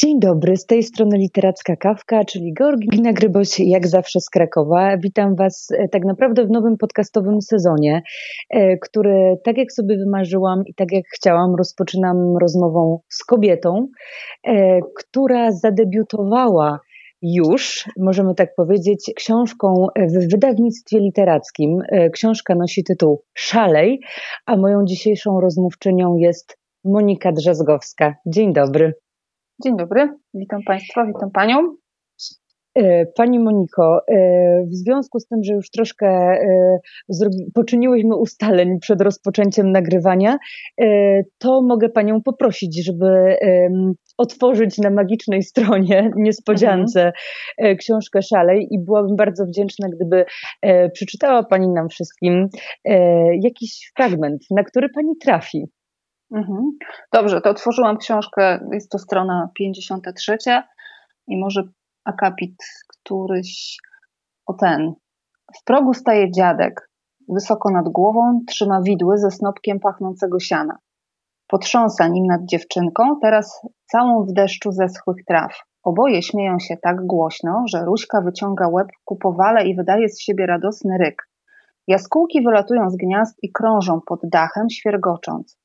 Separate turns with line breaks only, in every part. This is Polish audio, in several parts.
Dzień dobry, z tej strony Literacka Kawka, czyli Georgina Gryboś, jak zawsze z Krakowa. Witam Was e, tak naprawdę w nowym podcastowym sezonie, e, który tak jak sobie wymarzyłam i tak jak chciałam, rozpoczynam rozmową z kobietą, e, która zadebiutowała już, możemy tak powiedzieć, książką w wydawnictwie literackim. Książka nosi tytuł Szalej, a moją dzisiejszą rozmówczynią jest Monika Drzazgowska. Dzień dobry.
Dzień dobry, witam Państwa, witam Panią.
E, pani Moniko, e, w związku z tym, że już troszkę e, poczyniłyśmy ustaleń przed rozpoczęciem nagrywania, to mogę Panią poprosić, żeby otworzyć na magicznej stronie niespodziance mhm. książkę Szalej i byłabym bardzo wdzięczna, gdyby przeczytała Pani nam wszystkim jakiś fragment, na który Pani trafi.
Mhm. Dobrze, to otworzyłam książkę, jest to strona 53 i może akapit któryś o ten. W progu staje dziadek, wysoko nad głową trzyma widły ze snopkiem pachnącego siana. Potrząsa nim nad dziewczynką, teraz całą w deszczu zeschłych traw. Oboje śmieją się tak głośno, że Ruśka wyciąga łeb ku powale i wydaje z siebie radosny ryk. Jaskółki wylatują z gniazd i krążą pod dachem, świergocząc.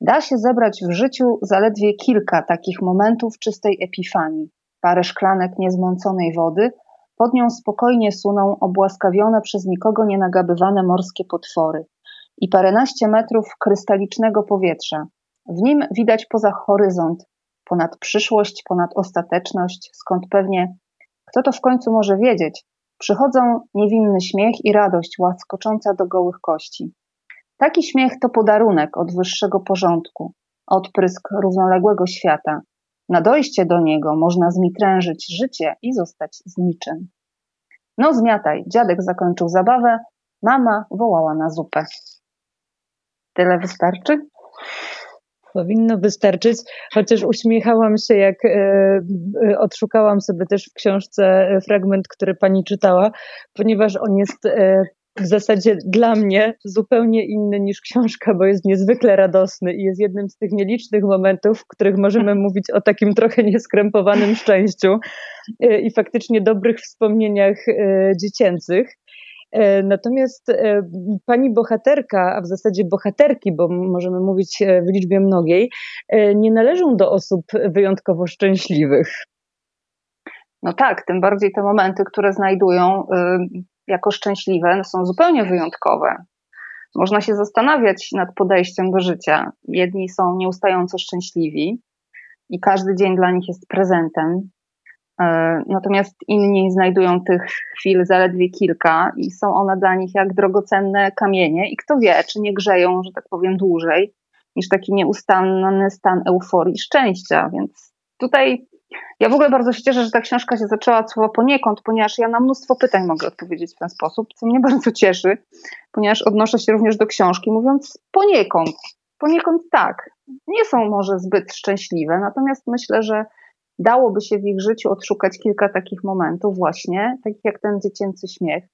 Da się zebrać w życiu zaledwie kilka takich momentów czystej epifanii. Parę szklanek niezmąconej wody, pod nią spokojnie suną obłaskawione przez nikogo nienagabywane morskie potwory i paręnaście metrów krystalicznego powietrza. W nim widać poza horyzont, ponad przyszłość, ponad ostateczność, skąd pewnie, kto to w końcu może wiedzieć, przychodzą niewinny śmiech i radość łaskocząca do gołych kości. Taki śmiech to podarunek od wyższego porządku, odprysk równoległego świata. Na dojście do niego można zmitrężyć życie i zostać z niczym. No zmiataj, dziadek zakończył zabawę, mama wołała na zupę. Tyle wystarczy?
Powinno wystarczyć, chociaż uśmiechałam się, jak e, e, odszukałam sobie też w książce fragment, który pani czytała, ponieważ on jest e, w zasadzie dla mnie zupełnie inny niż książka, bo jest niezwykle radosny i jest jednym z tych nielicznych momentów, w których możemy mówić o takim trochę nieskrępowanym szczęściu e, i faktycznie dobrych wspomnieniach e, dziecięcych. E, natomiast pani bohaterka, a w zasadzie bohaterki, bo możemy mówić w liczbie mnogiej, nie należą do osób wyjątkowo szczęśliwych.
No tak, tym bardziej te momenty, które znajdują, jako szczęśliwe są zupełnie wyjątkowe. Można się zastanawiać nad podejściem do życia. Jedni są nieustająco szczęśliwi i każdy dzień dla nich jest prezentem. E, natomiast inni znajdują tych chwil zaledwie kilka i są one dla nich jak drogocenne kamienie, i kto wie, czy nie grzeją, że tak powiem, dłużej niż taki nieustanny stan euforii szczęścia. Więc tutaj ja w ogóle bardzo się cieszę, że ta książka się zaczęła od słowa poniekąd, ponieważ ja na mnóstwo pytań mogę odpowiedzieć w ten sposób, co mnie bardzo cieszy, ponieważ odnoszę się również do książki mówiąc poniekąd. Poniekąd tak. Nie są może zbyt szczęśliwe, natomiast myślę, że dałoby się w ich życiu odszukać kilka takich momentów właśnie, takich jak ten dziecięcy śmiech,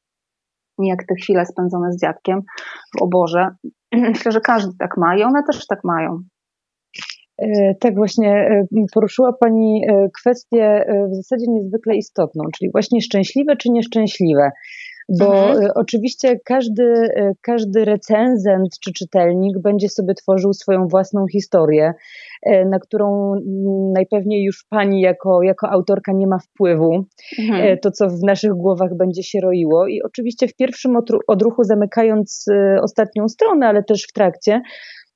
jak te chwile spędzone z dziadkiem w oborze. Myślę, że każdy tak ma i one też tak mają.
E, tak, właśnie e, poruszyła Pani e, kwestię w zasadzie niezwykle istotną, czyli właśnie szczęśliwe czy nieszczęśliwe. Bo mhm. oczywiście każdy, każdy recenzent czy czytelnik będzie sobie tworzył swoją własną historię, na którą najpewniej już pani jako, jako autorka nie ma wpływu. Mhm. To, co w naszych głowach będzie się roiło. I oczywiście w pierwszym odruchu, zamykając ostatnią stronę, ale też w trakcie,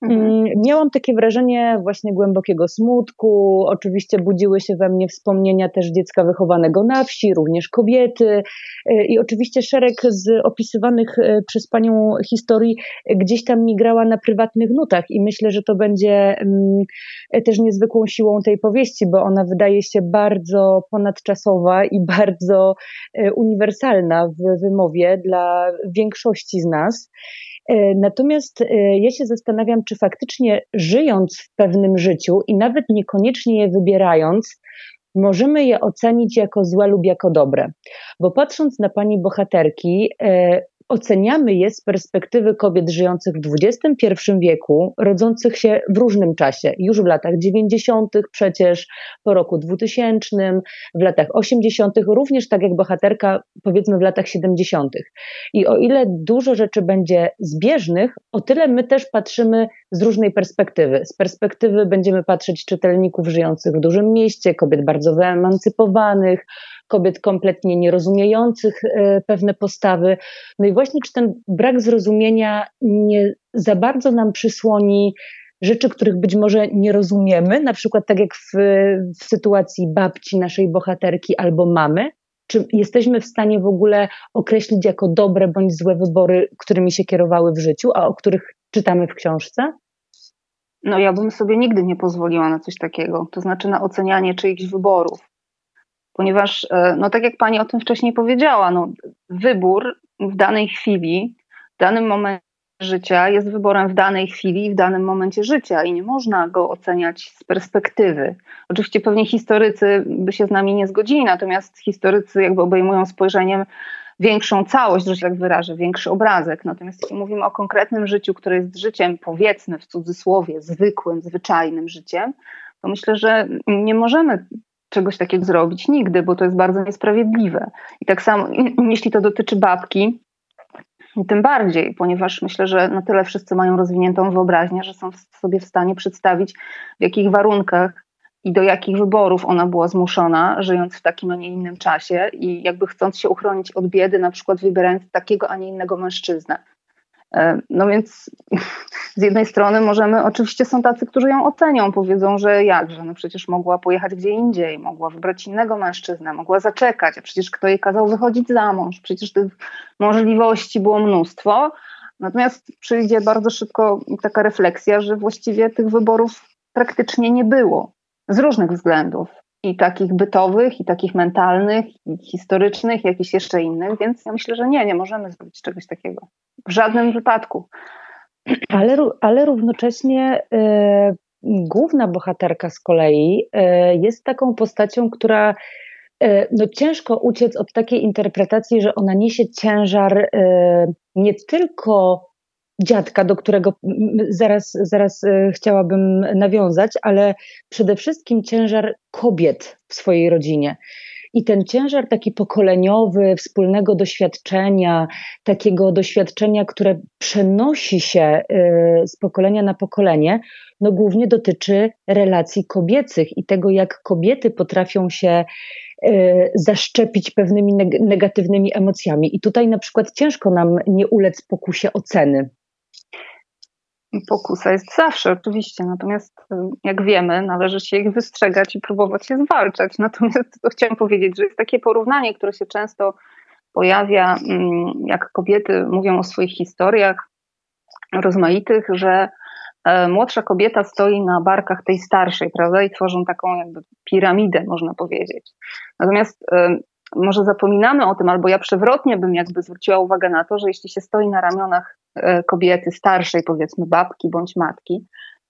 Mhm. Mm, miałam takie wrażenie właśnie głębokiego smutku. Oczywiście budziły się we mnie wspomnienia też dziecka wychowanego na wsi, również kobiety y, i oczywiście szereg z opisywanych y, przez panią historii gdzieś tam migrała na prywatnych nutach i myślę, że to będzie mm, też niezwykłą siłą tej powieści, bo ona wydaje się bardzo ponadczasowa i bardzo uniwersalna w wymowie dla większości z nas. E, natomiast e, ja się zastanawiam, czy faktycznie żyjąc w pewnym życiu i nawet niekoniecznie je wybierając, możemy je ocenić jako złe lub jako dobre. Bo patrząc na pani bohaterki, e, oceniamy je z perspektywy kobiet żyjących w XXI wieku, rodzących się w różnym czasie, już w latach 90., przecież po roku 2000, w latach 80., również tak jak bohaterka, powiedzmy w latach 70. I o ile dużo rzeczy będzie zbieżnych, o tyle my też patrzymy z różnej perspektywy. Z perspektywy będziemy patrzeć czytelników żyjących w dużym mieście, kobiet bardzo wyemancypowanych, kobiet kompletnie nierozumiejących e, pewne postawy. No i właśnie, czy ten brak zrozumienia nie za bardzo nam przysłoni rzeczy, których być może nie rozumiemy, na przykład tak jak w, w sytuacji babci naszej bohaterki albo mamy, czy jesteśmy w stanie w ogóle określić jako dobre bądź złe wybory, którymi się kierowały w życiu, a o których czytamy w książce?
No, ja bym sobie nigdy nie pozwoliła na coś takiego, to znaczy na ocenianie czyichś wyborów ponieważ, e, no tak jak pani o tym wcześniej powiedziała, no, wybór w danej chwili, w danym momencie życia jest wyborem w danej chwili i w danym momencie życia i nie można go oceniać z perspektywy. Oczywiście pewnie historycy by się z nami nie zgodzili, natomiast historycy jakby obejmują spojrzeniem większą całość, że się tak wyrażę, większy obrazek. Natomiast jeśli mówimy o konkretnym życiu, które jest życiem, powiedzmy w cudzysłowie, zwykłym, zwyczajnym życiem, to myślę, że nie możemy czegoś takiego zrobić nigdy, bo to jest bardzo niesprawiedliwe. I tak samo, jeśli to dotyczy babki, tym bardziej, ponieważ myślę, że na tyle wszyscy mają rozwiniętą wyobraźnię, że są sobie w stanie przedstawić, w jakich warunkach i do jakich wyborów ona była zmuszona, żyjąc w takim, a nie innym czasie i jakby chcąc się uchronić od biedy, na przykład wybierając takiego, a nie innego mężczyznę. E, no więc z jednej strony możemy, oczywiście są tacy, którzy ją ocenią, powiedzą, że jakże, no przecież mogła pojechać gdzie indziej, mogła wybrać innego mężczyznę, mogła zaczekać, a przecież kto jej kazał wychodzić za mąż, przecież tych możliwości było mnóstwo. Natomiast przyjdzie bardzo szybko taka refleksja, że właściwie tych wyborów praktycznie nie było z różnych względów i takich bytowych, i takich mentalnych, i historycznych, i jakichś jeszcze innych, więc ja myślę, że nie, nie możemy zrobić czegoś takiego. W żadnym wypadku.
Ale, ale równocześnie y, główna bohaterka z kolei y, jest taką postacią, która y, no ciężko uciec od takiej interpretacji, że ona niesie ciężar nie tylko dziadka, do którego zaraz, zaraz chciałabym nawiązać, ale przede wszystkim ciężar kobiet w swojej rodzinie. I ten ciężar taki pokoleniowy, wspólnego doświadczenia, takiego doświadczenia, które przenosi się y, z pokolenia na pokolenie, no głównie dotyczy relacji kobiecych i tego, jak kobiety potrafią się y, zaszczepić pewnymi negatywnymi emocjami. I tutaj na przykład ciężko nam nie ulec pokusie oceny
Pokusa jest zawsze, oczywiście, natomiast y, jak wiemy, należy się ich wystrzegać i próbować je zwalczać. Natomiast to chciałam powiedzieć, że jest takie porównanie, które się często pojawia, mm, jak kobiety mówią o swoich historiach rozmaitych, że e, młodsza kobieta stoi na barkach tej starszej, prawda, i tworzą taką jakby piramidę, można powiedzieć. Natomiast e, może zapominamy o tym, albo ja przewrotnie bym jakby zwróciła uwagę na to, że jeśli się stoi na ramionach kobiety starszej, powiedzmy babki bądź matki,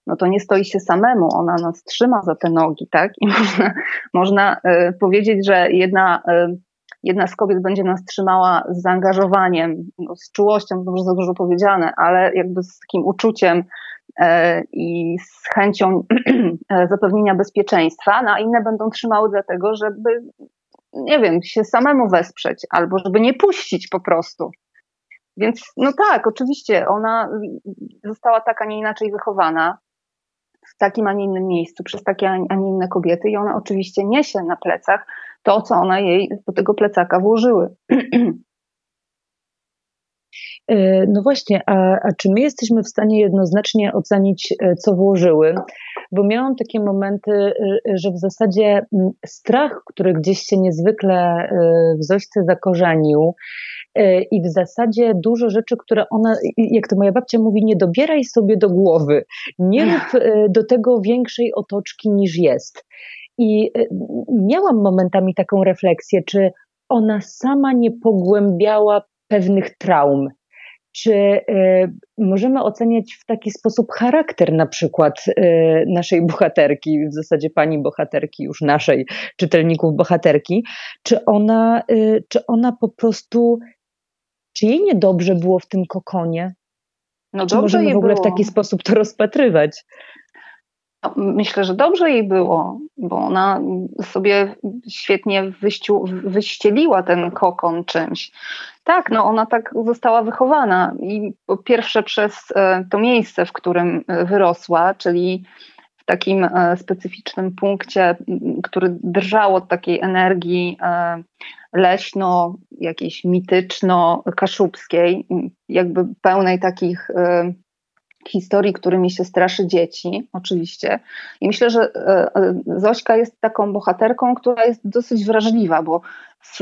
no to nie stoi się samemu, ona nas trzyma za te nogi, tak? I można, można e, powiedzieć, że jedna, e, jedna z kobiet będzie nas trzymała z zaangażowaniem, no, z czułością, to może za dużo powiedziane, ale jakby z takim uczuciem i z chęcią zapewnienia bezpieczeństwa, no a inne będą trzymały dlatego, żeby nie wiem, się samemu wesprzeć, albo żeby nie puścić po prostu. Więc no tak, oczywiście, ona została tak, a nie inaczej wychowana w takim, a nie innym miejscu, przez takie, a nie inne kobiety i ona oczywiście niesie na plecach to, co ona jej do tego plecaka włożyły.
E, no właśnie, a, a, czy my jesteśmy w stanie jednoznacznie ocenić, e, co włożyły? Bo miałam takie momenty, e, że w zasadzie strach, który gdzieś się niezwykle w Zośce zakorzenił, i w zasadzie dużo rzeczy, które ona, jak to moja babcia mówi, nie dobieraj sobie do głowy, nie rób do tego większej otoczki niż jest. I miałam momentami taką refleksję, czy ona sama nie pogłębiała pewnych traum. Czy y, możemy oceniać w taki sposób charakter na przykład y, naszej bohaterki, w zasadzie pani bohaterki, już naszej, czytelników bohaterki, czy ona, y, czy ona po prostu czy jej niedobrze było w tym kokonie?
No
czy możemy w ogóle było. w taki sposób to rozpatrywać?
No, myślę, że dobrze jej było, bo ona sobie świetnie wyściu, wyścieliła ten kokon czymś. Tak, no ona tak została wychowana i po pierwsze przez e, to miejsce, w którym e, wyrosła, czyli w takim e, specyficznym punkcie, który drżał od takiej energii leśno, jakiejś mityczno-kaszubskiej, jakby pełnej takich historii, którymi się straszy dzieci, oczywiście. I myślę, że Zośka jest taką bohaterką, która jest dosyć wrażliwa, bo w,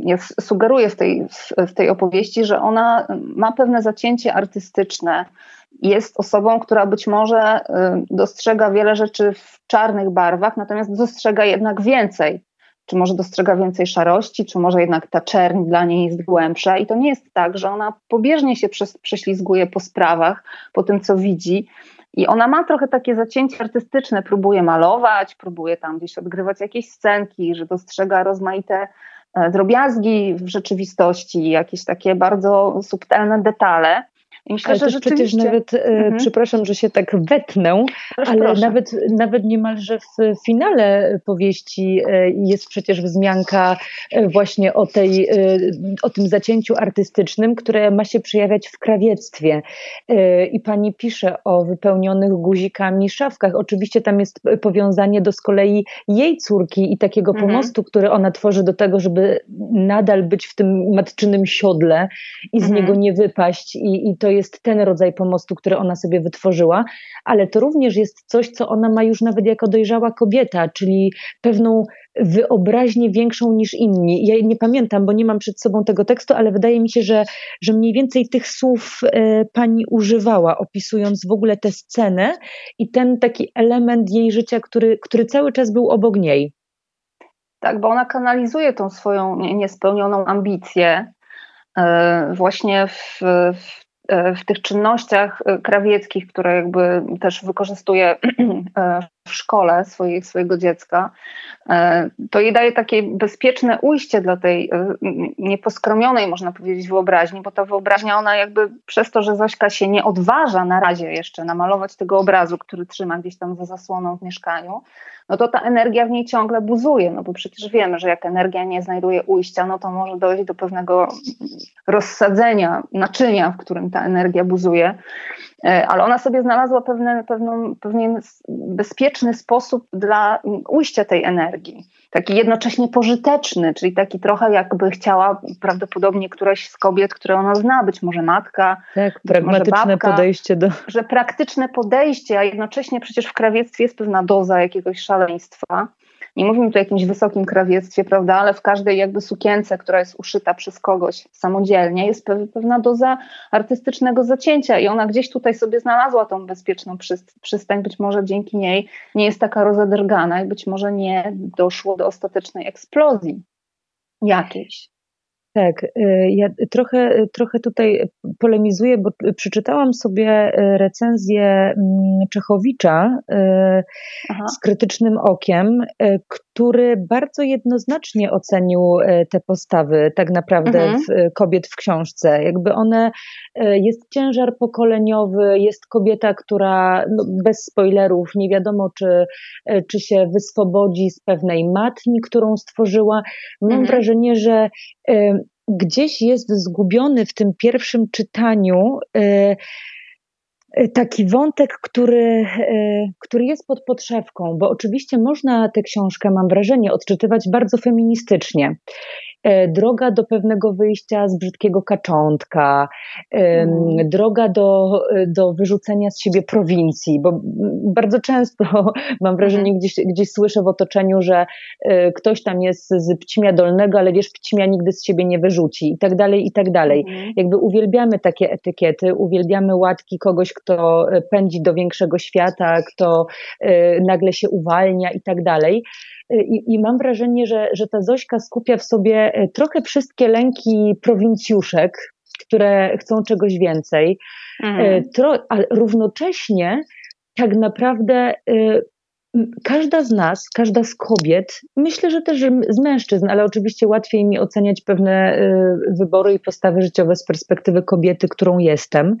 ja sugeruję w tej, w tej opowieści, że ona ma pewne zacięcie artystyczne. Jest osobą, która być może e, dostrzega wiele rzeczy w czarnych barwach, natomiast dostrzega jednak więcej czy może dostrzega więcej szarości, czy może jednak ta czerń dla niej jest głębsza. I to nie jest tak, że ona pobieżnie się prześlizguje po sprawach, po tym, co widzi. I ona ma trochę takie zacięcie artystyczne, próbuje malować, próbuje tam gdzieś odgrywać jakieś scenki, że dostrzega rozmaite drobiazgi w rzeczywistości, jakieś takie bardzo subtelne detale.
I myślę, ale że rzeczywiście... przecież nawet, e, mhm. przepraszam, że się tak wetnę, Proszę, ale nawet, nawet niemalże w finale powieści e, jest przecież wzmianka e, właśnie o, tej, o tym zacięciu artystycznym, które ma się przejawiać w krawiectwie. I pani pisze o wypełnionych guzikami szafkach. Oczywiście tam jest powiązanie do z kolei jej córki i takiego mhm. pomostu, który ona tworzy do tego, żeby nadal być w tym matczynym siodle i z mhm. niego nie wypaść. I, i to jest ten rodzaj pomostu, który ona sobie wytworzyła, ale to również jest coś, co ona ma już nawet jako dojrzała kobieta, czyli pewną wyobraźnię większą niż inni. Ja nie pamiętam, bo nie mam przed sobą tego tekstu, ale wydaje mi się, że, że mniej więcej tych słów e, pani używała, opisując w ogóle tę scenę i ten taki element jej życia, który, który cały czas był obok niej.
Tak, bo ona kanalizuje tą swoją niespełnioną ambicję e, właśnie w, w w tych czynnościach e, krawieckich, które jakby też wykorzystuje e, w szkole swoje, swojego dziecka, to jej daje takie bezpieczne ujście dla tej nieposkromionej, można powiedzieć, wyobraźni, bo ta wyobraźnia, ona jakby przez to, że Zośka się nie odważa na razie jeszcze namalować tego obrazu, który trzyma gdzieś tam za zasłoną w mieszkaniu, no to ta energia w niej ciągle buzuje, no bo przecież wiemy, że jak energia nie znajduje ujścia, no to może dojść do pewnego rozsadzenia naczynia, w którym ta energia buzuje. E, ale ona sobie znalazła pewne, pewną, pewien bezpieczny sposób dla ujścia tej energii. Taki jednocześnie pożyteczny, czyli taki trochę jakby chciała prawdopodobnie któraś z kobiet, które ona zna, być może matka,
tak, pragmatyczne babka, podejście do.
Że praktyczne podejście, a jednocześnie przecież w krawiectwie jest pewna doza jakiegoś szaleństwa. Nie mówimy tu o jakimś wysokim krawiectwie, prawda, ale w każdej jakby sukience, która jest uszyta przez kogoś samodzielnie, jest pewna doza artystycznego zacięcia i ona gdzieś tutaj sobie znalazła tą bezpieczną przystań, być może dzięki niej nie jest taka rozedrgana i być może nie doszło do ostatecznej eksplozji jakiejś.
Tak, y, ja trochę, trochę tutaj polemizuję, bo przeczytałam sobie y, recenzję mm, Czechowicza y, Aha. z krytycznym okiem, który bardzo jednoznacznie ocenił te postawy tak naprawdę mhm. w, kobiet w książce. Jakby one, jest ciężar pokoleniowy, jest kobieta, która no bez spoilerów nie wiadomo, czy, czy się wyswobodzi z pewnej matni, którą stworzyła. Mam mhm. wrażenie, że gdzieś jest zgubiony w tym pierwszym czytaniu e, e, taki wątek, który, e, który jest pod podszewką, bo oczywiście można tę książkę, mam wrażenie, odczytywać bardzo feministycznie. E, droga do pewnego wyjścia z brzydkiego kaczątka, mm. droga do, do wyrzucenia z siebie prowincji, bo bardzo często mam wrażenie, mhm. gdzieś, gdzieś słyszę w otoczeniu, że e, ktoś tam jest z Pcimia Dolnego, ale wiesz, Pcimia nigdy z siebie nie wyrzuci i tak dalej, i tak dalej. Mhm. Jakby uwielbiamy takie etykiety, uwielbiamy łatki kogoś, kto e, pędzi do większego świata, kto nagle się uwalnia i tak dalej. I, I, mam wrażenie, że, że ta Zośka skupia w sobie e, trochę wszystkie lęki prowincjuszek, które chcą czegoś więcej, mhm. E, tro, a równocześnie tak naprawdę każda z nas, każda z kobiet, myślę, że też z mężczyzn, ale oczywiście łatwiej mi oceniać pewne y, wybory i postawy życiowe z perspektywy kobiety, którą jestem.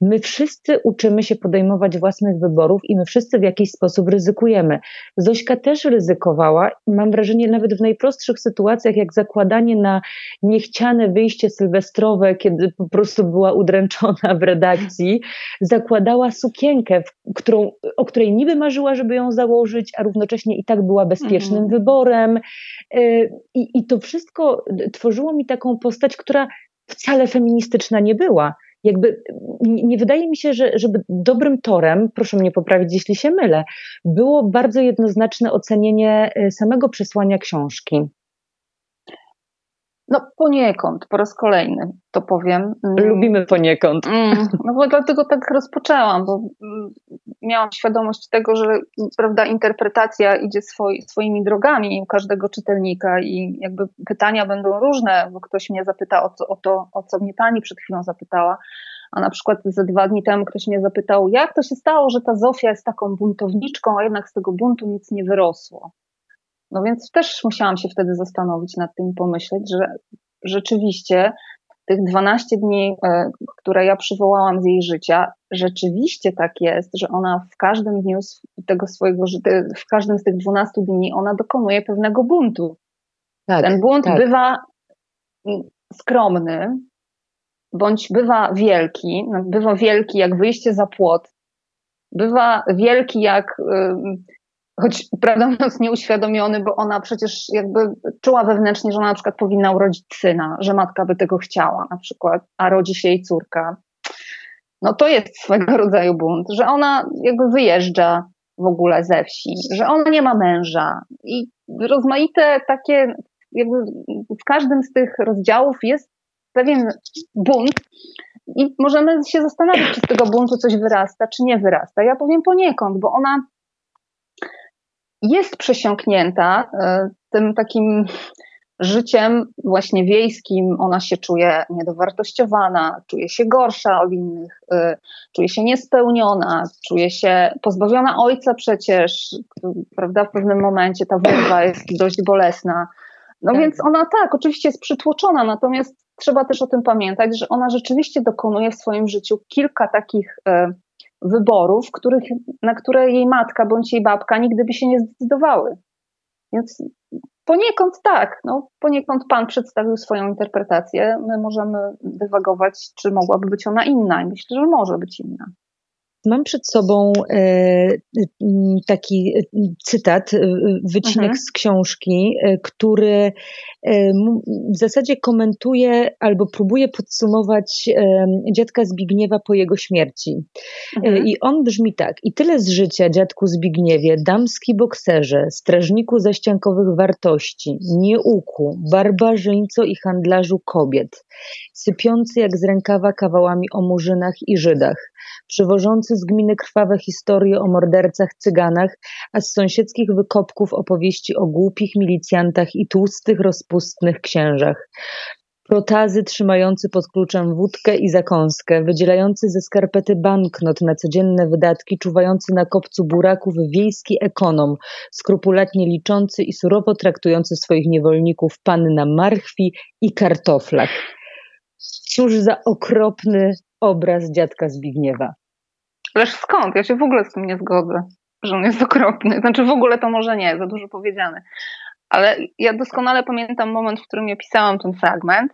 My wszyscy uczymy się podejmować własnych wyborów i my wszyscy w jakiś sposób ryzykujemy. Zośka też ryzykowała, mam wrażenie, nawet w najprostszych sytuacjach, jak zakładanie na niechciane wyjście sylwestrowe, kiedy po prostu była udręczona w redakcji, zakładała sukienkę, którą, o której niby marzyła, żeby ją założyć, a równocześnie i tak była bezpiecznym mhm. wyborem. Y, I, I to wszystko tworzyło mi taką postać, która wcale feministyczna nie była. Jakby nie wydaje mi się, że żeby dobrym torem, proszę mnie poprawić, jeśli się mylę, było bardzo jednoznaczne ocenienie y, samego przesłania książki.
No poniekąd, po raz kolejny to powiem.
Mm. Lubimy poniekąd. Mm,
no bo dlatego tak rozpoczęłam, bo mm, miałam świadomość tego, że prawda, interpretacja idzie swoi, swoimi drogami u każdego czytelnika i jakby pytania będą różne, bo ktoś mnie zapyta o, to, o to, o co mnie pani przed chwilą zapytała, a na przykład ze dwa dni temu ktoś mnie zapytał, jak to się stało, że ta Zofia jest taką buntowniczką, a jednak z tego buntu nic nie wyrosło. No więc też musiałam się wtedy zastanowić nad tym i pomyśleć, że rzeczywiście tych 12 dni, e, które ja przywołałam z jej życia, rzeczywiście tak jest, że ona w każdym dniu tego swojego życia, w każdym z tych 12 dni ona dokonuje pewnego buntu. Tak, Ten bunt tak. bywa skromny, bądź bywa wielki, no, bywa wielki jak wyjście za płot, bywa wielki jak choć mówiąc nieuświadomiony, bo ona przecież jakby czuła wewnętrznie, że ona na przykład powinna urodzić syna, że matka by tego chciała na przykład, a rodzi się jej córka. No to jest swego rodzaju bunt, że ona jakby wyjeżdża w ogóle ze wsi, że ona nie ma męża i rozmaite takie, jakby w każdym z tych rozdziałów jest pewien bunt i możemy się zastanawiać, czy z tego buntu coś wyrasta, czy nie wyrasta. Ja powiem poniekąd, bo ona jest przesiąknięta e, tym takim życiem właśnie wiejskim. Ona się czuje niedowartościowana, czuje się gorsza od innych, e, czuje się niespełniona, czuje się pozbawiona ojca przecież, prawda, w pewnym momencie ta wyrwa jest dość bolesna. No tak. więc ona tak, oczywiście jest przytłoczona, natomiast trzeba też o tym pamiętać, że ona rzeczywiście dokonuje w swoim życiu kilka takich e, wyborów, których, na które jej matka bądź jej babka nigdy by się nie zdecydowały. Więc poniekąd tak, no, poniekąd Pan przedstawił swoją interpretację. My możemy dywagować, czy mogłaby być ona inna. I myślę, że może być inna.
Mam przed sobą e, taki cytat, e, wycinek mhm. z książki, e, który w zasadzie komentuje albo próbuje podsumować dziadka Zbigniewa po jego śmierci. Mhm. I on brzmi tak. I tyle z życia, dziadku Zbigniewie, damski bokserze, strażniku zaściankowych wartości, nieuku, barbarzyńco i handlarzu kobiet, sypiący jak z rękawa kawałami o murzynach i Żydach, przywożący z gminy krwawe historie o mordercach cyganach, a z sąsiedzkich wykopków opowieści o głupich milicjantach i tłustych, rozpustnych księżach protazy trzymający pod kluczem wódkę i zakąskę, wydzielający ze skarpety banknot na codzienne wydatki, czuwający na kopcu buraków wiejski ekonom, skrupulatnie liczący i surowo traktujący swoich niewolników pan na marchwi i kartoflach. Cóż za okropny obraz dziadka Zbigniewa.
Ależ skąd? Ja się w ogóle z tym nie zgodzę, że on jest okropny. Znaczy w ogóle to może nie, za dużo powiedziane. Ale ja doskonale pamiętam moment, w którym ja pisałam ten fragment.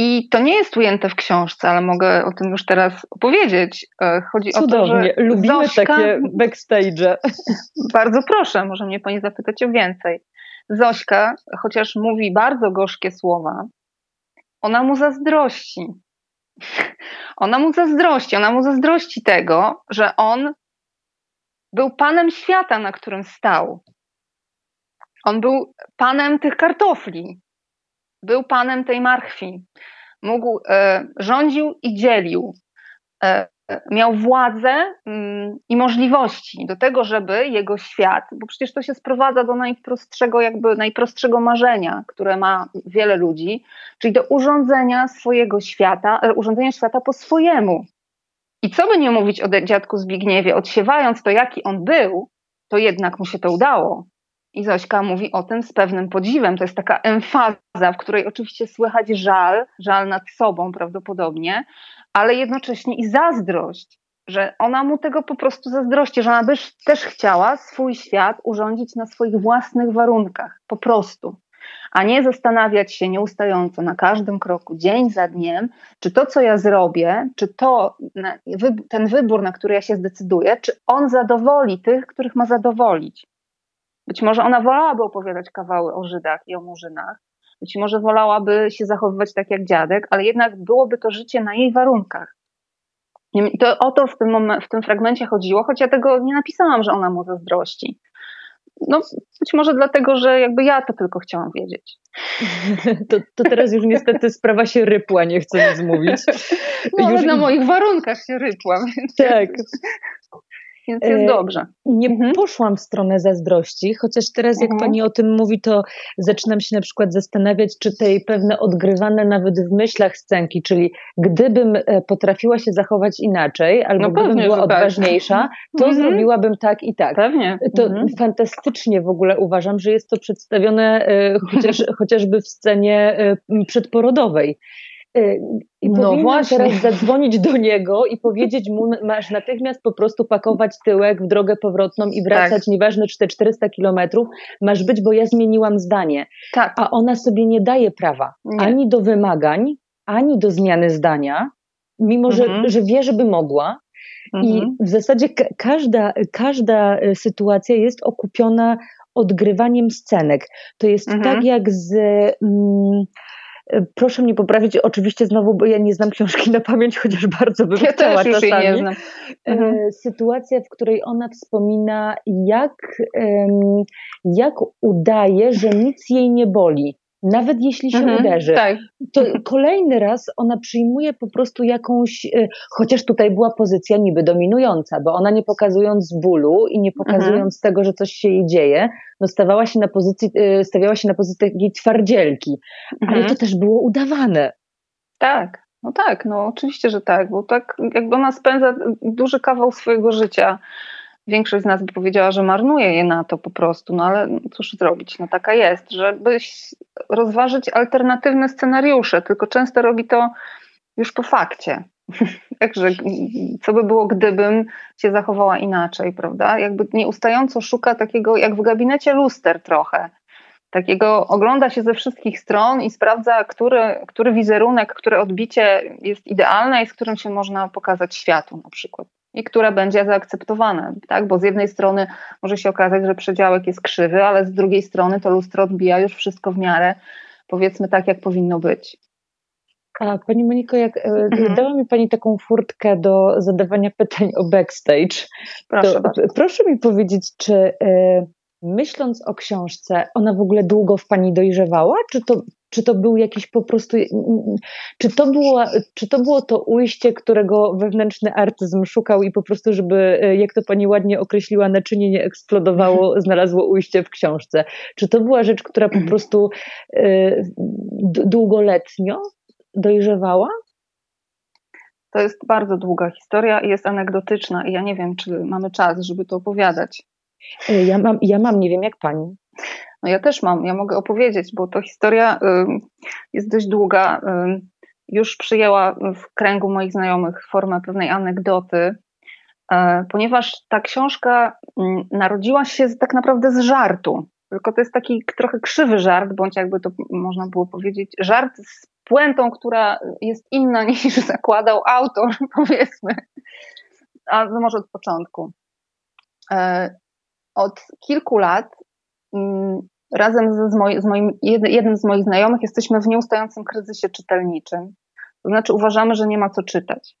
I to nie jest ujęte w książce, ale mogę o tym już teraz opowiedzieć. E, chodzi
Cudownie.
o to,
że Lubimy Zośka... takie backstage.
Bardzo proszę, może mnie pani zapytać o więcej. Zośka, chociaż mówi bardzo gorzkie słowa, ona mu zazdrości. Ona mu zazdrości, ona mu zazdrości tego, że on był panem świata, na którym stał. On był panem tych kartofli, był panem tej marchwi. Mógł, e, rządził i dzielił. E, miał władzę mm, i możliwości do tego, żeby jego świat, bo przecież to się sprowadza do najprostszego, jakby najprostszego marzenia, które ma wiele ludzi, czyli do urządzenia swojego świata, e, urządzenia świata po swojemu. I co by nie mówić o dziadku Zbigniewie, odsiewając to, jaki on był, to jednak mu się to udało. I Zośka mówi o tym z pewnym podziwem. To jest taka emfaza, w której oczywiście słychać żal, żal nad sobą prawdopodobnie, ale jednocześnie i zazdrość, że ona mu tego po prostu zazdrości, że ona by też chciała swój świat urządzić na swoich własnych warunkach, po prostu. A nie zastanawiać się nieustająco na każdym kroku, dzień za dniem, czy to, co ja zrobię, czy to, ten wybór, na który ja się zdecyduję, czy on zadowoli tych, których ma zadowolić. Być może ona wolałaby opowiadać kawały o Żydach i o Murzynach, być może wolałaby się zachowywać tak jak dziadek, ale jednak byłoby to życie na jej warunkach. I to o to w tym, moment, w tym fragmencie chodziło, choć ja tego nie napisałam, że ona mu zazdrości. No, być może dlatego, że jakby ja to tylko chciałam wiedzieć.
To, to teraz już niestety sprawa się rypła, nie chcę nic mówić.
No, już na moich warunkach się rypła. Więc
tak
więc jest e, dobrze.
Nie mhm. poszłam w stronę zazdrości, chociaż teraz jak mhm. pani o tym mówi, to zaczynam się na przykład zastanawiać, czy tej pewne odgrywane nawet w myślach scenki, czyli gdybym e, potrafiła się zachować inaczej, albo no gdybym była tak. odważniejsza, to mhm. zrobiłabym tak i tak.
Pewnie.
To mhm. fantastycznie w ogóle uważam, że jest to przedstawione e, chociaż, chociażby w scenie przedporodowej. Y, I no właśnie. teraz zadzwonić do niego i powiedzieć mu, masz natychmiast po prostu pakować tyłek w drogę powrotną i wracać, tak. nieważne czy te 400 kilometrów, masz być, bo ja zmieniłam zdanie.
Tak.
A ona sobie nie daje prawa nie. ani do wymagań, ani do zmiany zdania, mimo że, mhm. że wie, żeby mogła. Mhm. I w zasadzie każda, każda y, sytuacja jest okupiona odgrywaniem scenek. To jest mhm. tak jak z. Mm, Proszę mnie poprawić, oczywiście znowu, bo ja nie znam książki na pamięć, chociaż bardzo bym ja chciała też czasami. nie znam. E, mhm. Sytuacja, w której ona wspomina, jak, jak udaje, że nic jej nie boli nawet jeśli się mhm, uderzy. Tak. To kolejny raz ona przyjmuje po prostu jakąś, e, chociaż tutaj była pozycja niby dominująca, bo ona nie pokazując bólu i nie pokazując mhm. tego, że coś się jej dzieje, no stawała się na pozycji, e, stawiała się na pozycji takiej twardzielki. Mhm. Ale to też było udawane.
Tak, no tak, no oczywiście, że tak, bo tak jakby ona spędza duży kawał swojego życia większość z nas by powiedziała, że marnuje je na to po prostu, no ale cóż zrobić, no taka jest, żeby rozważyć alternatywne scenariusze, tylko często robi to już po fakcie. Także co by było, gdybym się zachowała inaczej, prawda? Jakby nieustająco szuka takiego, jak w gabinecie luster trochę. Takiego ogląda się ze wszystkich stron i sprawdza, który, który wizerunek, które odbicie jest idealne i z którym się można pokazać światu na przykład i która będzie zaakceptowana, tak? Bo z jednej strony może się okazać, że przedziałek jest krzywy, ale z drugiej strony to lustro odbija już wszystko w miarę, powiedzmy tak, jak powinno być.
A Pani Moniko, jak e, mhm. dała mi Pani taką furtkę do zadawania pytań o backstage,
proszę, to,
proszę mi powiedzieć, czy y, myśląc o książce, ona w ogóle długo w Pani dojrzewała, czy to czy to był jakiś po prostu, czy to, było, czy to było to ujście, którego wewnętrzny artyzm szukał i po prostu, żeby, e, jak to pani ładnie określiła, naczynie nie eksplodowało, znalazło ujście w książce? Czy to była rzecz, która po prostu y, długoletnio dojrzewała?
To jest bardzo długa historia i jest anegdotyczna i ja nie wiem, czy mamy czas, żeby to opowiadać.
E, ja mam, ja mam nie wiem jak pani.
No ja też mam, ja mogę opowiedzieć, bo to historia jest dość długa. Już przyjęła w kręgu moich znajomych formę pewnej anegdoty, e, ponieważ ta książka narodziła się tak naprawdę z żartu. Tylko to jest taki trochę krzywy żart, bądź jakby to można było powiedzieć, żart z puentą, która jest inna niż zakładał autor, powiedzmy. A no może od początku. Od kilku lat Mm, razem z, z, moim, jednym z moich znajomych jesteśmy w nieustającym kryzysie czytelniczym. To znaczy uważamy, że nie ma co czytać.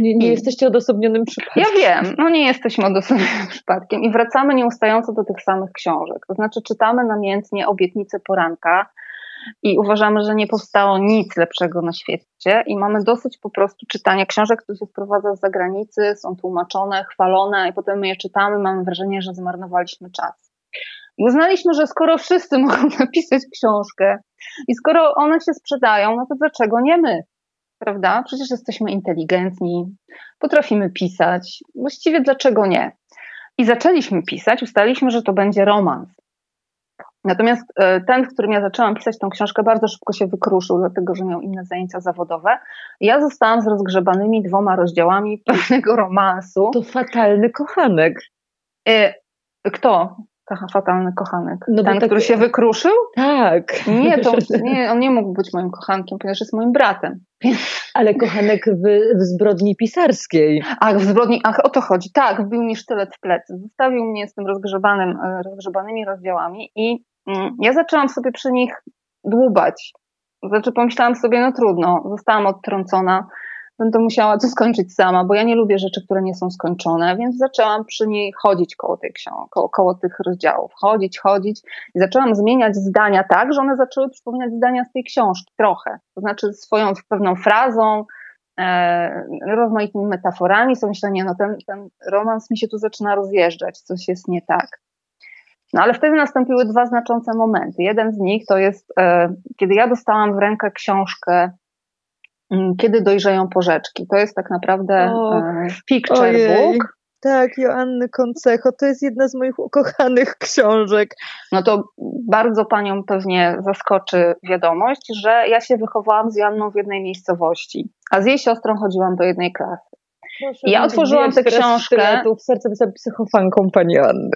Nie, nie jesteście odosobnionym przypadkiem.
Ja wiem, no nie jesteśmy odosobnionym przypadkiem i wracamy nieustająco do tych samych książek. To znaczy czytamy namiętnie obietnice poranka i uważamy, że nie powstało nic lepszego na świecie i mamy dosyć po prostu czytania książek, które się wprowadza z zagranicy, są tłumaczone, chwalone i potem my je czytamy, mamy wrażenie, że zmarnowaliśmy czas. I uznaliśmy, że skoro wszyscy mogą napisać książkę i skoro one się sprzedają, no to dlaczego nie my? prawda? Przecież jesteśmy inteligentni, potrafimy pisać. Właściwie dlaczego nie? I zaczęliśmy pisać, ustaliliśmy, że to będzie romans. Natomiast e, ten, w którym ja zaczęłam pisać tą książkę, bardzo szybko się wykruszył, dlatego że miał inne zajęcia zawodowe. Ja zostałam z rozgrzebanymi dwoma rozdziałami pewnego romansu.
To fatalny kochanek.
E, kto? fatalny kochanek. No Ten, tak, który się wykruszył?
Tak.
Nie, to, nie, on nie mógł być moim kochankiem, ponieważ jest moim bratem.
Ale kochanek w, w zbrodni pisarskiej.
Ach, w zbrodni, ach, o to chodzi. Tak, wbił mi sztylet w plecy. Zostawił mnie z tym rozgrzebanym, e, rozgrzebanymi rozdziałami i ja zaczęłam sobie przy nich dłubać. Znaczy pomyślałam sobie, no trudno, zostałam odtrącona będę musiała to skończyć sama, bo ja nie lubię rzeczy, które nie są skończone, więc zaczęłam przy niej chodzić koło tej książki, koło, koło, tych rozdziałów, chodzić, chodzić i zaczęłam zmieniać zdania tak, że one zaczęły przypominać zdania z tej książki trochę, to znaczy swoją pewną frazą, e, rozmaitymi metaforami, co myślenie, no ten, ten romans mi się tu zaczyna rozjeżdżać, coś jest nie tak. No ale wtedy nastąpiły dwa znaczące momenty. Jeden z nich to jest, e, kiedy ja dostałam w rękę książkę Mm, kiedy dojrzeją porzeczki. To jest tak naprawdę Och, picture ojej. book.
Tak, Joanny Koncecho, to jest jedna z moich ukochanych książek.
No to bardzo panią pewnie zaskoczy wiadomość, że ja się wychowałam z Joanną w jednej miejscowości, a z jej siostrą chodziłam do jednej klasy. Proszę ja otworzyłam tę książkę.
Tu w serce jestem psychofanką pani Anny.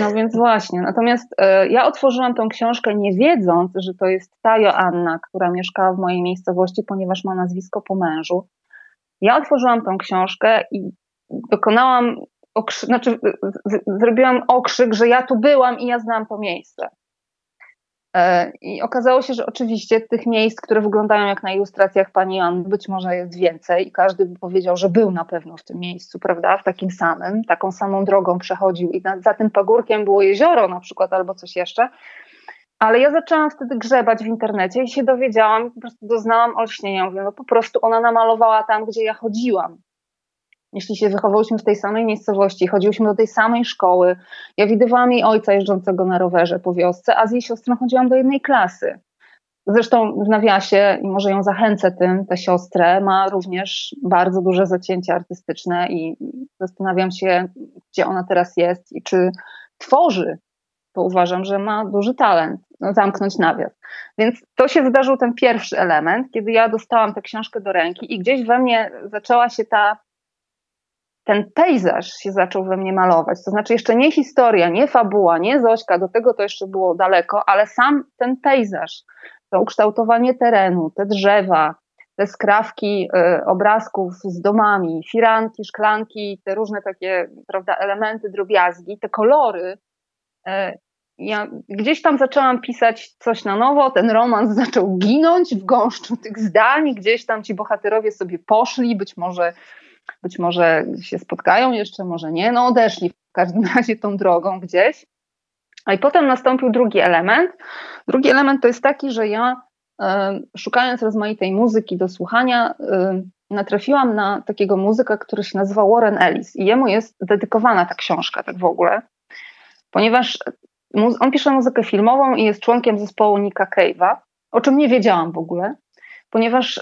No więc właśnie. Natomiast e, ja otworzyłam tę książkę nie wiedząc, że to jest ta Joanna, która mieszkała w mojej miejscowości, ponieważ ma nazwisko po mężu. Ja otworzyłam tę książkę i dokonałam, okrzy- znaczy zrobiłam okrzyk, że ja tu byłam i ja znam to miejsce. E, I okazało się, że oczywiście tych miejsc, które wyglądają jak na ilustracjach pani Jan, być może jest więcej i każdy by powiedział, że był na pewno w tym miejscu, prawda, w takim samym, taką samą drogą przechodził i za tym pagórkiem było jezioro na przykład albo coś jeszcze. Ale ja zaczęłam wtedy grzebać w internecie i się dowiedziałam, po prostu doznałam olśnienia. Mówię, no po prostu ona namalowała tam, gdzie ja chodziłam jeśli się wychowałyśmy w tej samej miejscowości, chodziłyśmy do tej samej szkoły, ja widywałam jej ojca jeżdżącego na rowerze po wiosce, a z jej siostrą chodziłam do jednej klasy. Zresztą w nawiasie, i może ją zachęcę tym, tę siostrę ma również bardzo duże zacięcie artystyczne i zastanawiam się, gdzie ona teraz jest i czy tworzy, bo uważam, że ma duży talent no, zamknąć nawias. Więc to się wydarzył ten pierwszy element, kiedy ja dostałam tę książkę do ręki i gdzieś we mnie zaczęła się ta ten pejzaż się zaczął we mnie malować. To znaczy jeszcze nie historia, nie fabuła, nie Zośka, do tego to jeszcze było daleko, ale sam ten pejzaż, to ukształtowanie terenu, te drzewa, te skrawki y, obrazków z domami, firanki, szklanki, te różne takie prawda, elementy, drobiazgi, te kolory. Y, ja gdzieś tam zaczęłam pisać coś na nowo, ten romans zaczął ginąć w gąszczu tych zdań, gdzieś tam ci bohaterowie sobie poszli, być może być może się spotkają jeszcze, może nie, no odeszli w każdym razie tą drogą gdzieś. A i potem nastąpił drugi element. Drugi element to jest taki, że ja szukając rozmaitej muzyki do słuchania, natrafiłam na takiego muzyka, który się nazywa Warren Ellis i jemu jest dedykowana ta książka tak w ogóle, ponieważ on pisze muzykę filmową i jest członkiem zespołu Nicka Cave'a, o czym nie wiedziałam w ogóle, ponieważ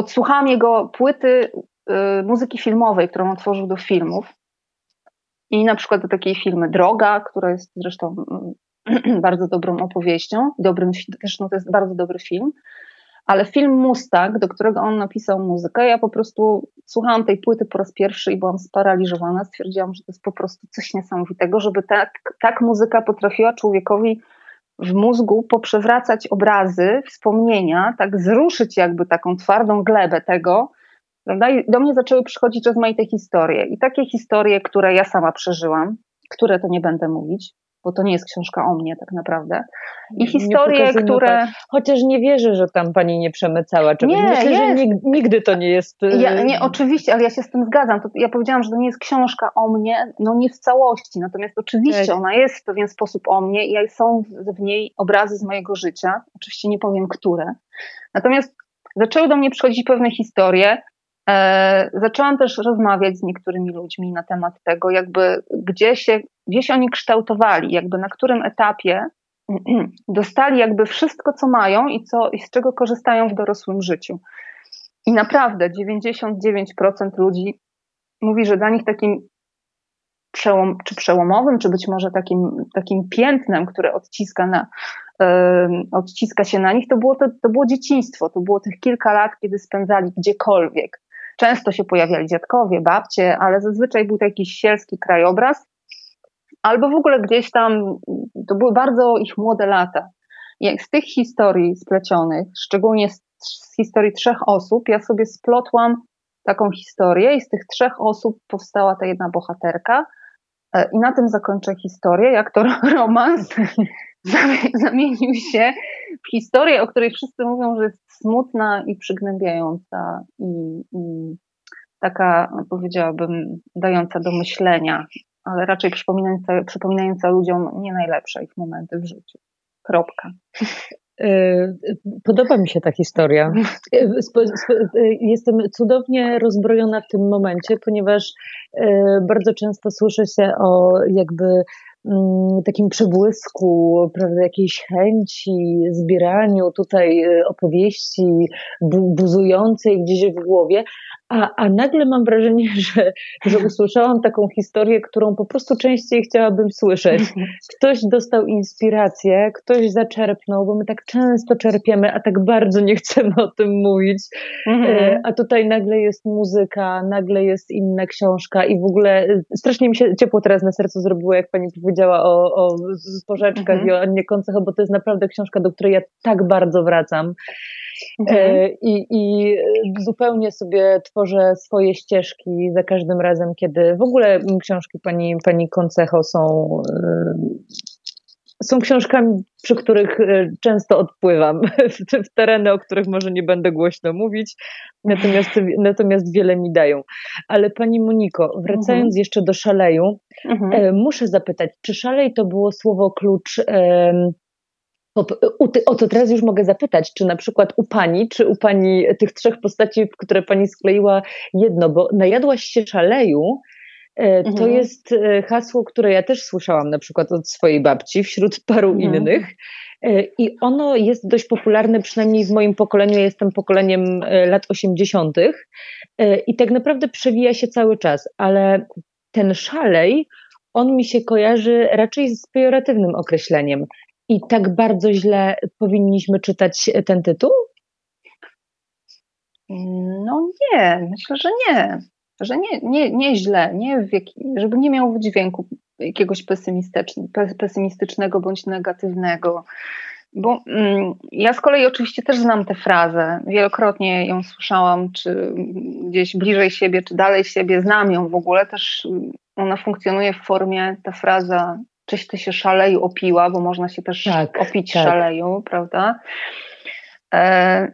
odsłuchałam jego płyty y, muzyki filmowej, którą otworzył do filmów. I na przykład do takiej filmy Droga, która jest zresztą mm, bardzo dobrą opowieścią, dobrym, zresztą to jest bardzo dobry film. Ale film Mustang, do którego on napisał muzykę, ja po prostu słuchałam tej płyty po raz pierwszy i byłam sparaliżowana. Stwierdziłam, że to jest po prostu coś niesamowitego, żeby tak, tak muzyka potrafiła człowiekowi w mózgu poprzewracać obrazy, wspomnienia, tak zruszyć jakby taką twardą glebę tego, prawda? I do mnie zaczęły przychodzić rozmaite historie. I takie historie, które ja sama przeżyłam, które to nie będę mówić, bo to nie jest książka o mnie tak naprawdę. I historie, które...
Chociaż nie wierzę, że tam pani nie przemycała czegoś. Nie, Myślę, jest. że nigdy to nie jest...
Ja, y, nie, oczywiście, ale ja się z tym zgadzam. To ja powiedziałam, że to nie jest książka o mnie, no nie w całości, natomiast oczywiście tak. ona jest w pewien sposób o mnie i są w niej obrazy z mojego życia. Oczywiście nie powiem, które. Natomiast zaczęły do mnie przychodzić pewne historie, zaczęłam też rozmawiać z niektórymi ludźmi na temat tego, jakby gdzie się, gdzie się oni kształtowali, jakby na którym etapie dostali jakby wszystko, co mają i, co, i z czego korzystają w dorosłym życiu. I naprawdę 99% ludzi mówi, że dla nich takim przełom, czy przełomowym, czy być może takim, takim piętnem, które odciska, na, yy, odciska się na nich, to było, to, to było dzieciństwo. To było tych kilka lat, kiedy spędzali gdziekolwiek. Często się pojawiali dziadkowie, babcie, ale zazwyczaj był to jakiś sielski krajobraz, albo w ogóle gdzieś tam, to były bardzo ich młode lata. I z tych historii splecionych, szczególnie z, z historii trzech osób, ja sobie splotłam taką historię i z tych trzech osób powstała ta jedna bohaterka. E, I na tym zakończę historię, jak to romans zamienił się historię, o której wszyscy mówią, że jest smutna i przygnębiająca i, i taka, powiedziałabym, dająca do myślenia, ale raczej przypominająca, przypominająca ludziom nie najlepsze ich momenty w życiu. Kropka.
E, podoba mi się ta historia. E, jestem cudownie rozbrojona w tym momencie, ponieważ bardzo często słyszę się o jakby takim przebłysku, prawda, jakiejś chęci, zbieraniu tutaj y, opowieści bu buzującej gdzieś w głowie, a, a nagle mam wrażenie, że, że usłyszałam taką historię, którą po prostu częściej chciałabym słyszeć. Ktoś dostał inspirację, ktoś zaczerpnął, bo my tak często czerpiemy, a tak bardzo nie chcemy o tym mówić. Mhm. E, a tutaj nagle jest muzyka, nagle jest inna książka i w ogóle y, strasznie mi się ciepło teraz na sercu zrobiło, jak pani powiedziała o, o porzeczkach mhm. i o Annie Koncecho, bo to jest naprawdę książka, do której ja tak bardzo wracam. Mhm. E, I, I zupełnie sobie tworzę swoje ścieżki za każdym razem, kiedy w ogóle książki pani, pani Koncecho są, e, są książkami, przy których e, często odpływam w, w tereny, o których może nie będę głośno mówić, natomiast, natomiast wiele mi dają. Ale pani Moniko, wracając mhm. jeszcze do szaleju, mhm. muszę zapytać, czy szalej to było słowo klucz o to teraz już mogę zapytać, czy na przykład u pani, czy u pani tych trzech postaci, które pani skleiła jedno, bo najadłaś się szaleju, e, to mhm. jest e, hasło, które ja też słyszałam na przykład od swojej babci wśród paru mhm. innych. E, I ono jest dość popularne, przynajmniej w moim pokoleniu. Ja jestem pokoleniem lat 80. I tak naprawdę przewija się cały czas, ale ten szalej, on mi się kojarzy raczej z pejoratywnym określeniem i tak bardzo źle powinniśmy czytać ten tytuł?
No nie, myślę, że nie. Że nie, nie, nie źle, nie żeby nie miał wydźwięku jakiegoś pesymistycznego bądź negatywnego. Bo mm, ja z kolei oczywiście też znam tę frazę. Wielokrotnie ją słyszałam, czy gdzieś bliżej siebie, czy dalej siebie, znam ją w ogóle. Też ona funkcjonuje w formie, ta fraza czyś ty się szaleju opiła, bo można się też tak, opić tak. szaleju, prawda? E,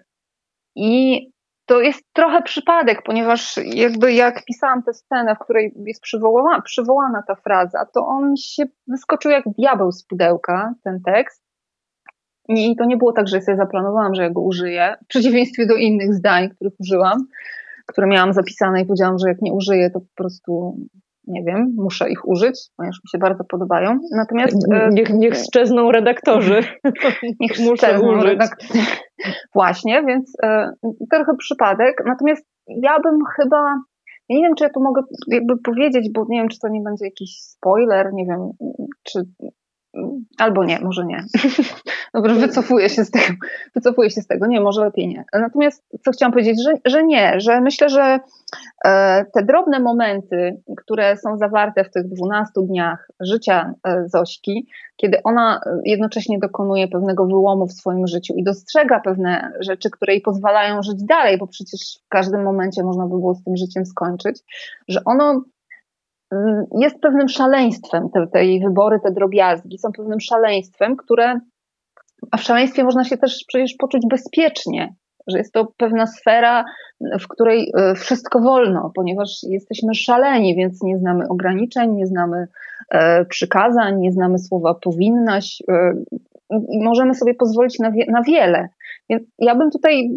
I to jest trochę przypadek, ponieważ jakby jak pisałam tę scenę, w której jest przywołana, przywołana ta fraza, to on mi się wyskoczył jak diabeł z pudełka, ten tekst. I to nie było tak, że sobie zaplanowałam, że ja go użyję, w przeciwieństwie do innych zdań, których użyłam, które miałam zapisane i powiedziałam, że jak nie użyję, to po prostu nie wiem, muszę ich użyć, ponieważ mi się bardzo podobają. Natomiast.
E, niech, niech szczezną redaktorzy.
niech szczezną redaktorzy. Właśnie, więc e, trochę przypadek. Natomiast ja bym chyba. Ja nie wiem, czy ja tu mogę jakby powiedzieć, bo nie wiem, czy to nie będzie jakiś spoiler, nie wiem, czy Albo nie, może nie. Dobrze, wycofuję się z tego. Wycofuję się z tego. Nie, może lepiej nie. Natomiast co chciałam powiedzieć, że, że nie, że myślę, że e, te drobne momenty, które są zawarte w tych 12 dniach życia e, Zośki, kiedy ona jednocześnie dokonuje pewnego wyłomu w swoim życiu i dostrzega pewne rzeczy, które jej pozwalają żyć dalej, bo przecież w każdym momencie można by było z tym życiem skończyć, że ono Y, jest pewnym szaleństwem, te, te jej wybory, te drobiazgi są pewnym szaleństwem, które, a w szaleństwie można się też przecież poczuć bezpiecznie, że jest to pewna sfera, w której y, wszystko wolno, ponieważ jesteśmy szaleni, więc nie znamy ograniczeń, nie znamy e, przykazań, nie znamy słowa powinnaś e, i możemy sobie pozwolić na, wie, na wiele. Więc ja bym tutaj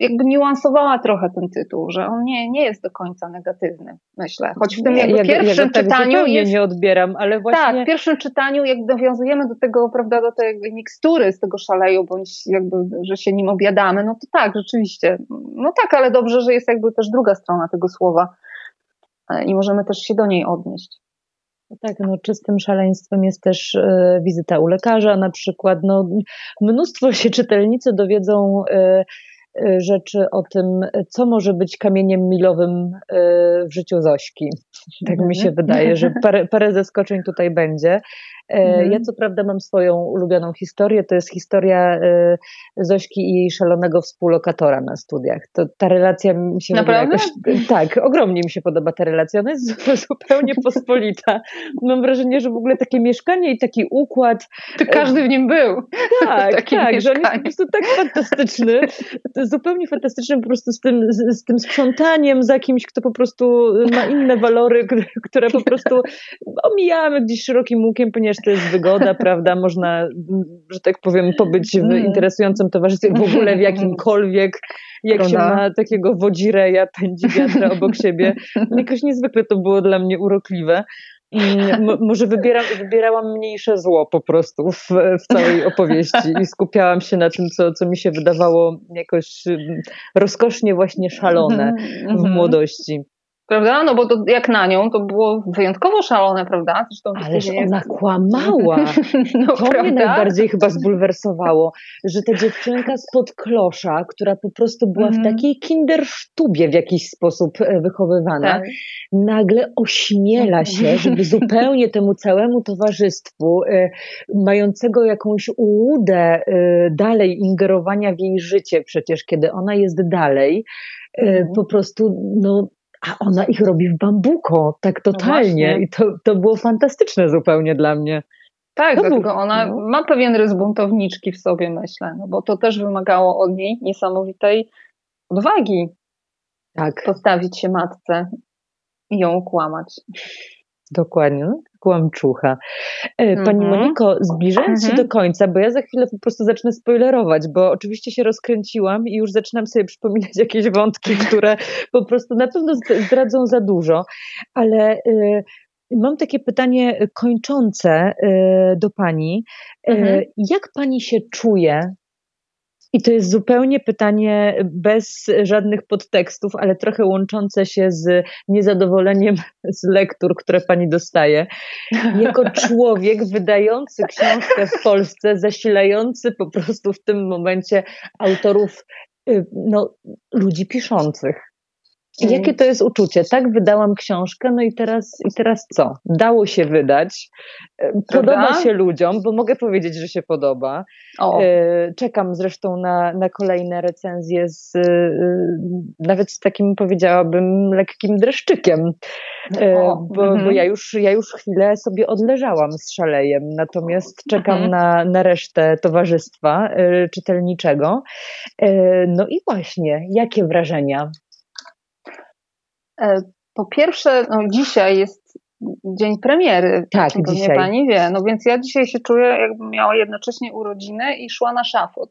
jakby niuansowała trochę ten tytuł, że on nie, nie jest do końca negatywny, myślę. Choć w tym jakby ja pierwszym ja tak czytaniu
jest, nie odbieram, ale właśnie...
Tak, w pierwszym czytaniu jak nawiązujemy do tego, prawda, do tej mikstury z tego szaleju, bądź jakby, że się nim obiadamy, no to tak, rzeczywiście. No tak, ale dobrze, że jest jakby też druga strona tego słowa e, i możemy też się do niej odnieść.
Tak, no czystym szaleństwem jest też e, wizyta u lekarza na przykład. No, mnóstwo się czytelnicy dowiedzą e, e, rzeczy o tym, co może być kamieniem milowym w życiu Zośki. Tak mi się mhm. wydaje, że parę, parę zaskoczeń tutaj będzie. Mhm. Ja co prawda mam swoją ulubioną historię, to jest historia e, Zośki i jej szalonego współlokatora na studiach. To, ta relacja mi się
Naprawdę?
Jakoś, tak, ogromnie mi się podoba ta relacja, ona jest zupełnie pospolita. Mam wrażenie, że w ogóle takie mieszkanie i taki układ.
To każdy w nim był.
Tak, tak, że on jest po prostu tak fantastyczny, to jest zupełnie fantastyczny po prostu z tym, z, z tym sprzątaniem za kimś, kto po prostu ma inne walory, które po prostu omijamy gdzieś szerokim łukiem, ponieważ to jest wygoda, prawda? Można, że tak powiem, pobyć w mm. interesującym towarzystwie, w ogóle w jakimkolwiek, jak się ma takiego wodzireja, pędzi wiatra obok siebie. Jakoś niezwykle to było dla mnie urokliwe. może wybieram, wybierałam mniejsze zło po prostu w, w, całej opowieści i skupiałam się na tym, co, co mi się wydawało jakoś rozkosznie właśnie szalone w mhm. młodości.
Prawda? No bo to jak na nią, to było wyjątkowo szalone, prawda?
Zresztą Ależ ona jest... kłamała. no, to prawda? mnie najbardziej chyba zbulwersowało, że ta dziewczynka spod klosza, która po prostu była mm. w mhm. takiej kindersztubie w jakiś sposób e, wychowywana, tak. nagle ośmiela się, żeby zupełnie temu całemu towarzystwu, y, mającego jakąś ułudę y, dalej ingerowania w jej życie, przecież kiedy ona jest dalej, mm. po prostu no, a ona ich robi w bambuko, tak no totalnie. No I to, to było fantastyczne zupełnie dla mnie.
Tak, to dlatego był, ona no. ma pewien rys buntowniczki w sobie, myślę, no bo to też wymagało od niej niesamowitej odwagi. Tak. Postawić się matce i ją kłamać.
Dokładnie, no, kłamczucha. E, pani mhm. Moniko, zbliżając się mhm. do końca, bo ja za chwilę po prostu zacznę spoilerować, bo oczywiście się rozkręciłam i już zaczynam sobie przypominać jakieś wątki, które po prostu na pewno zdradzą za dużo, ale y, mam takie pytanie kończące y, do pani. Mhm. Jak pani się czuje i to jest zupełnie pytanie bez żadnych podtekstów, ale trochę łączące się z niezadowoleniem z lektur, które pani dostaje. Jako człowiek wydający książkę w Polsce, zasilający po prostu w tym momencie autorów, y, no, ludzi piszących. Jakie to jest uczucie? Tak, wydałam książkę, no i teraz, i teraz co? Dało się wydać. E, podoba Prawda? się ludziom, bo mogę powiedzieć, że się podoba. O. E, czekam zresztą na, na kolejne recenzje z e, nawet z takim powiedziałabym lekkim dreszczykiem, o. bo, mhm. bo ja, już, ja już chwilę sobie odleżałam z szalejem, natomiast czekam mhm. na, na resztę towarzystwa czytelniczego. No i właśnie, jakie wrażenia?
E, po pierwsze, no dzisiaj jest dzień premiery.
Tak, dzisiaj.
pani wie. No więc ja dzisiaj się czuję, jakbym miała jednocześnie urodziny i szła na szafot.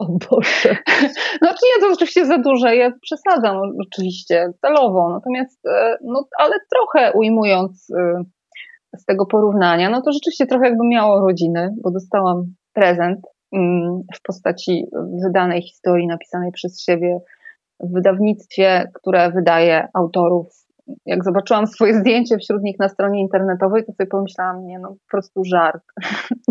O Boże.
No nie, to oczywiście za duże, ja przesadzam oczywiście, celowo, natomiast, e, no ale trochę ujmując e, z tego porównania, no to rzeczywiście trochę jakbym miała rodziny, bo dostałam prezent mm, w postaci wydanej historii napisanej przez siebie w wydawnictwie, które wydaje autorów. Jak zobaczyłam swoje zdjęcie wśród nich na stronie internetowej, to sobie pomyślałam, nie no, po prostu żart.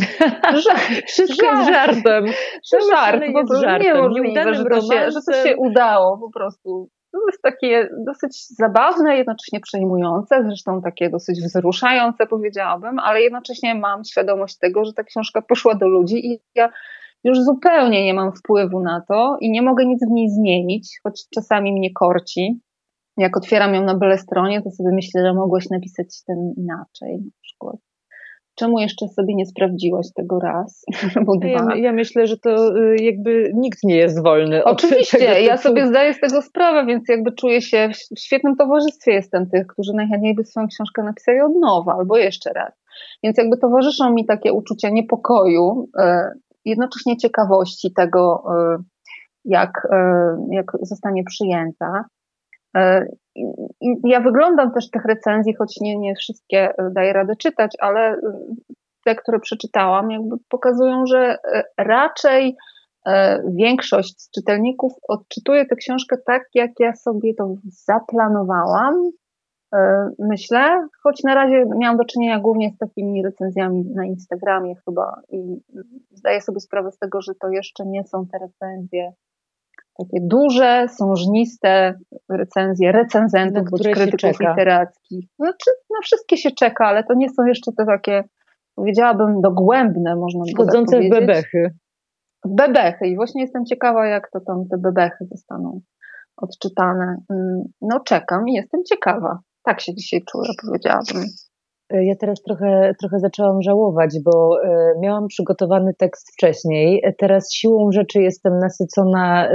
żart. Wszystko żart. jest żartem.
To żart, po prostu żartem. niemożliwe, że to, się, że to się udało po prostu. To jest takie dosyć zabawne, jednocześnie przejmujące, zresztą takie dosyć wzruszające, powiedziałabym, ale jednocześnie mam świadomość tego, że ta książka poszła do ludzi i ja już zupełnie nie mam wpływu na to i nie mogę nic w niej zmienić, choć czasami mnie korci. Jak otwieram ją na byle stronie, to sobie myślę, że mogłaś napisać ten inaczej na przykład. Czemu jeszcze sobie nie sprawdziłaś tego raz albo dwa?
Ja, ja myślę, że to y, jakby nikt nie jest wolny.
Oczywiście, tego, ja sobie zdaję z tego sprawę, więc jakby czuję się w świetnym towarzystwie jestem tych, którzy najchętniej by swoją książkę napisali od nowa albo jeszcze raz. Więc jakby towarzyszą mi takie uczucia niepokoju, y, jednocześnie ciekawości tego, y, jak, jak zostanie przyjęta. I ja wyglądam też tych recenzji, choć nie, nie wszystkie daję radę czytać, ale te, które przeczytałam, jakby pokazują, że raczej większość z czytelników odczytuje tę książkę tak, jak ja sobie to zaplanowałam, E, myślę, choć na razie miałam do czynienia głównie z takimi recenzjami na Instagramie chyba i zdaję sobie sprawę z tego, że to jeszcze nie są te recenzje takie duże, sążniste recenzje recenzentów bądź krytyków literackich. Znaczy, na wszystkie się czeka, ale to nie są jeszcze te takie, powiedziałabym, dogłębne, można by
Wchodzące w bebechy.
W bebechy i właśnie jestem ciekawa, jak to tam te bebechy zostaną odczytane. Mm, no czekam i jestem ciekawa tak się dzisiaj czuję, powiedziałabym.
E, ja teraz trochę, trochę zaczęłam żałować, bo e, miałam przygotowany tekst wcześniej. E, teraz siłą rzeczy jestem nasycona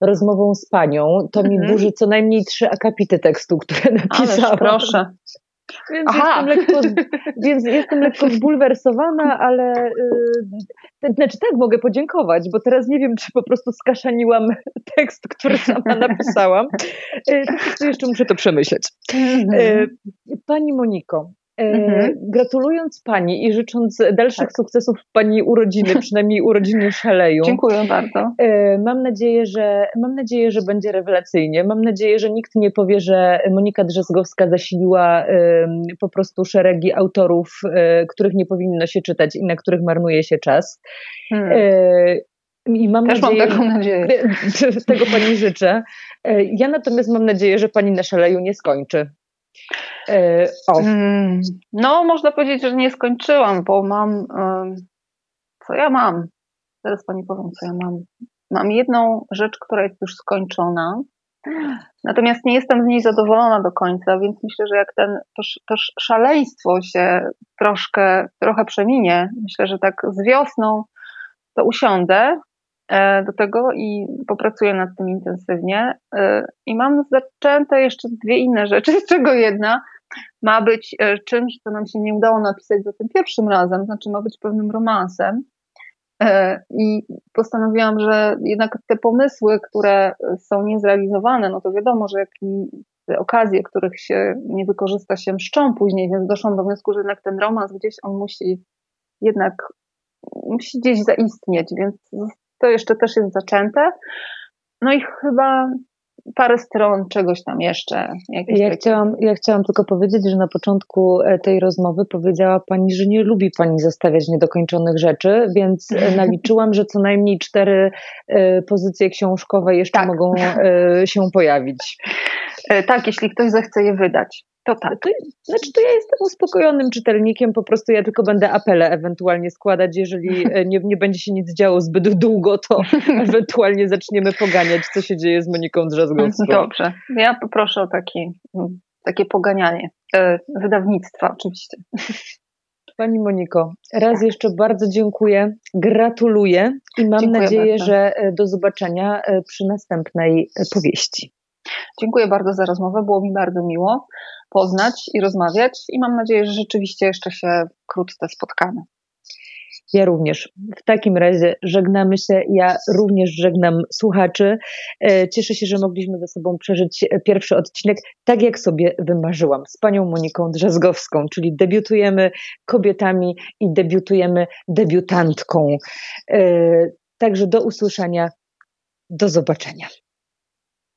rozmową z panią. To mi mhm. burzy co najmniej trzy akapity tekstu, które napisałam.
Ależ proszę.
Więc jestem, lekko, więc jestem lekko zbulwersowana, ale yy, znaczy tak, mogę podziękować, bo teraz nie wiem, czy po prostu skaszaniłam tekst, który sama napisałam. Yy, jeszcze muszę to przemyśleć. Yy, pani Moniko, mhm. Gratulując Pani i życząc dalszych tak. sukcesów Pani urodziny, przynajmniej urodziny Szaleju.
Dziękuję bardzo.
E, mam nadzieję, że, mam nadzieję, że będzie rewelacyjnie. Mam nadzieję, że nikt nie powie, że Monika Drzezgowska zasiliła po prostu szeregi autorów, e, których nie powinno się czytać i na których marnuje się czas. Hmm.
I mam Też nadzieję, mam taką nadzieję.
Tego Pani życzę. Ja natomiast mam nadzieję, że Pani na szaleju nie skończy.
E, o. Mm, no, można powiedzieć, że nie skończyłam, bo mam. Co ja mam? Zaraz pani powiem, co ja mam. Mam jedną rzecz, która jest już skończona. Natomiast nie jestem z niej zadowolona do końca, więc myślę, że jak ten, to, to szaleństwo się troszkę, trochę przeminie, myślę, że tak z wiosną to usiądę E, do tego i popracuję nad tym intensywnie. E, I mam zaczęte jeszcze dwie inne rzeczy, z czego jedna ma być e, czymś, co nam się nie udało napisać za tym pierwszym razem, znaczy ma być pewnym romansem. I postanowiłam, że jednak te pomysły, które są niezrealizowane, no to wiadomo, że jak okazje, których się nie wykorzysta, się mszczą później, więc doszłam do wniosku, że jednak ten romans gdzieś on musi jednak musi gdzieś zaistnieć, więc to jeszcze też jest zaczęte. No i chyba parę stron czegoś tam jeszcze.
Ja chciałam, ja chciałam tylko powiedzieć, że na początku e, tej rozmowy powiedziała Pani, że nie lubi Pani zostawiać niedokończonych rzeczy, więc e, naliczyłam, że co najmniej cztery e, pozycje książkowe jeszcze tak. mogą się pojawić.
Tak, jeśli ktoś zechce je wydać. To tak.
To, znaczy, to ja jestem uspokojonym czytelnikiem, po prostu ja tylko będę apele ewentualnie składać, jeżeli e, nie, nie będzie się nic działo zbyt długo, to ewentualnie zaczniemy poganiać, co się dzieje z Moniką Drzazgowską.
Dobrze, ja poproszę o taki, takie poganianie. E, wydawnictwa oczywiście.
Pani Moniko, raz jeszcze bardzo dziękuję, gratuluję i mam dziękuję nadzieję, bardzo. że e, do zobaczenia przy następnej powieści.
Dziękuję bardzo za rozmowę, było mi bardzo miło poznać i rozmawiać i mam nadzieję, że rzeczywiście jeszcze się wkrótce spotkamy.
Ja również. W takim razie żegnamy się. Ja również żegnam słuchaczy. E, cieszę się, że mogliśmy ze sobą przeżyć pierwszy odcinek tak, jak sobie wymarzyłam z panią Moniką Drzazgowską, czyli debiutujemy kobietami i debiutujemy debiutantką. E, także do usłyszenia. Do zobaczenia.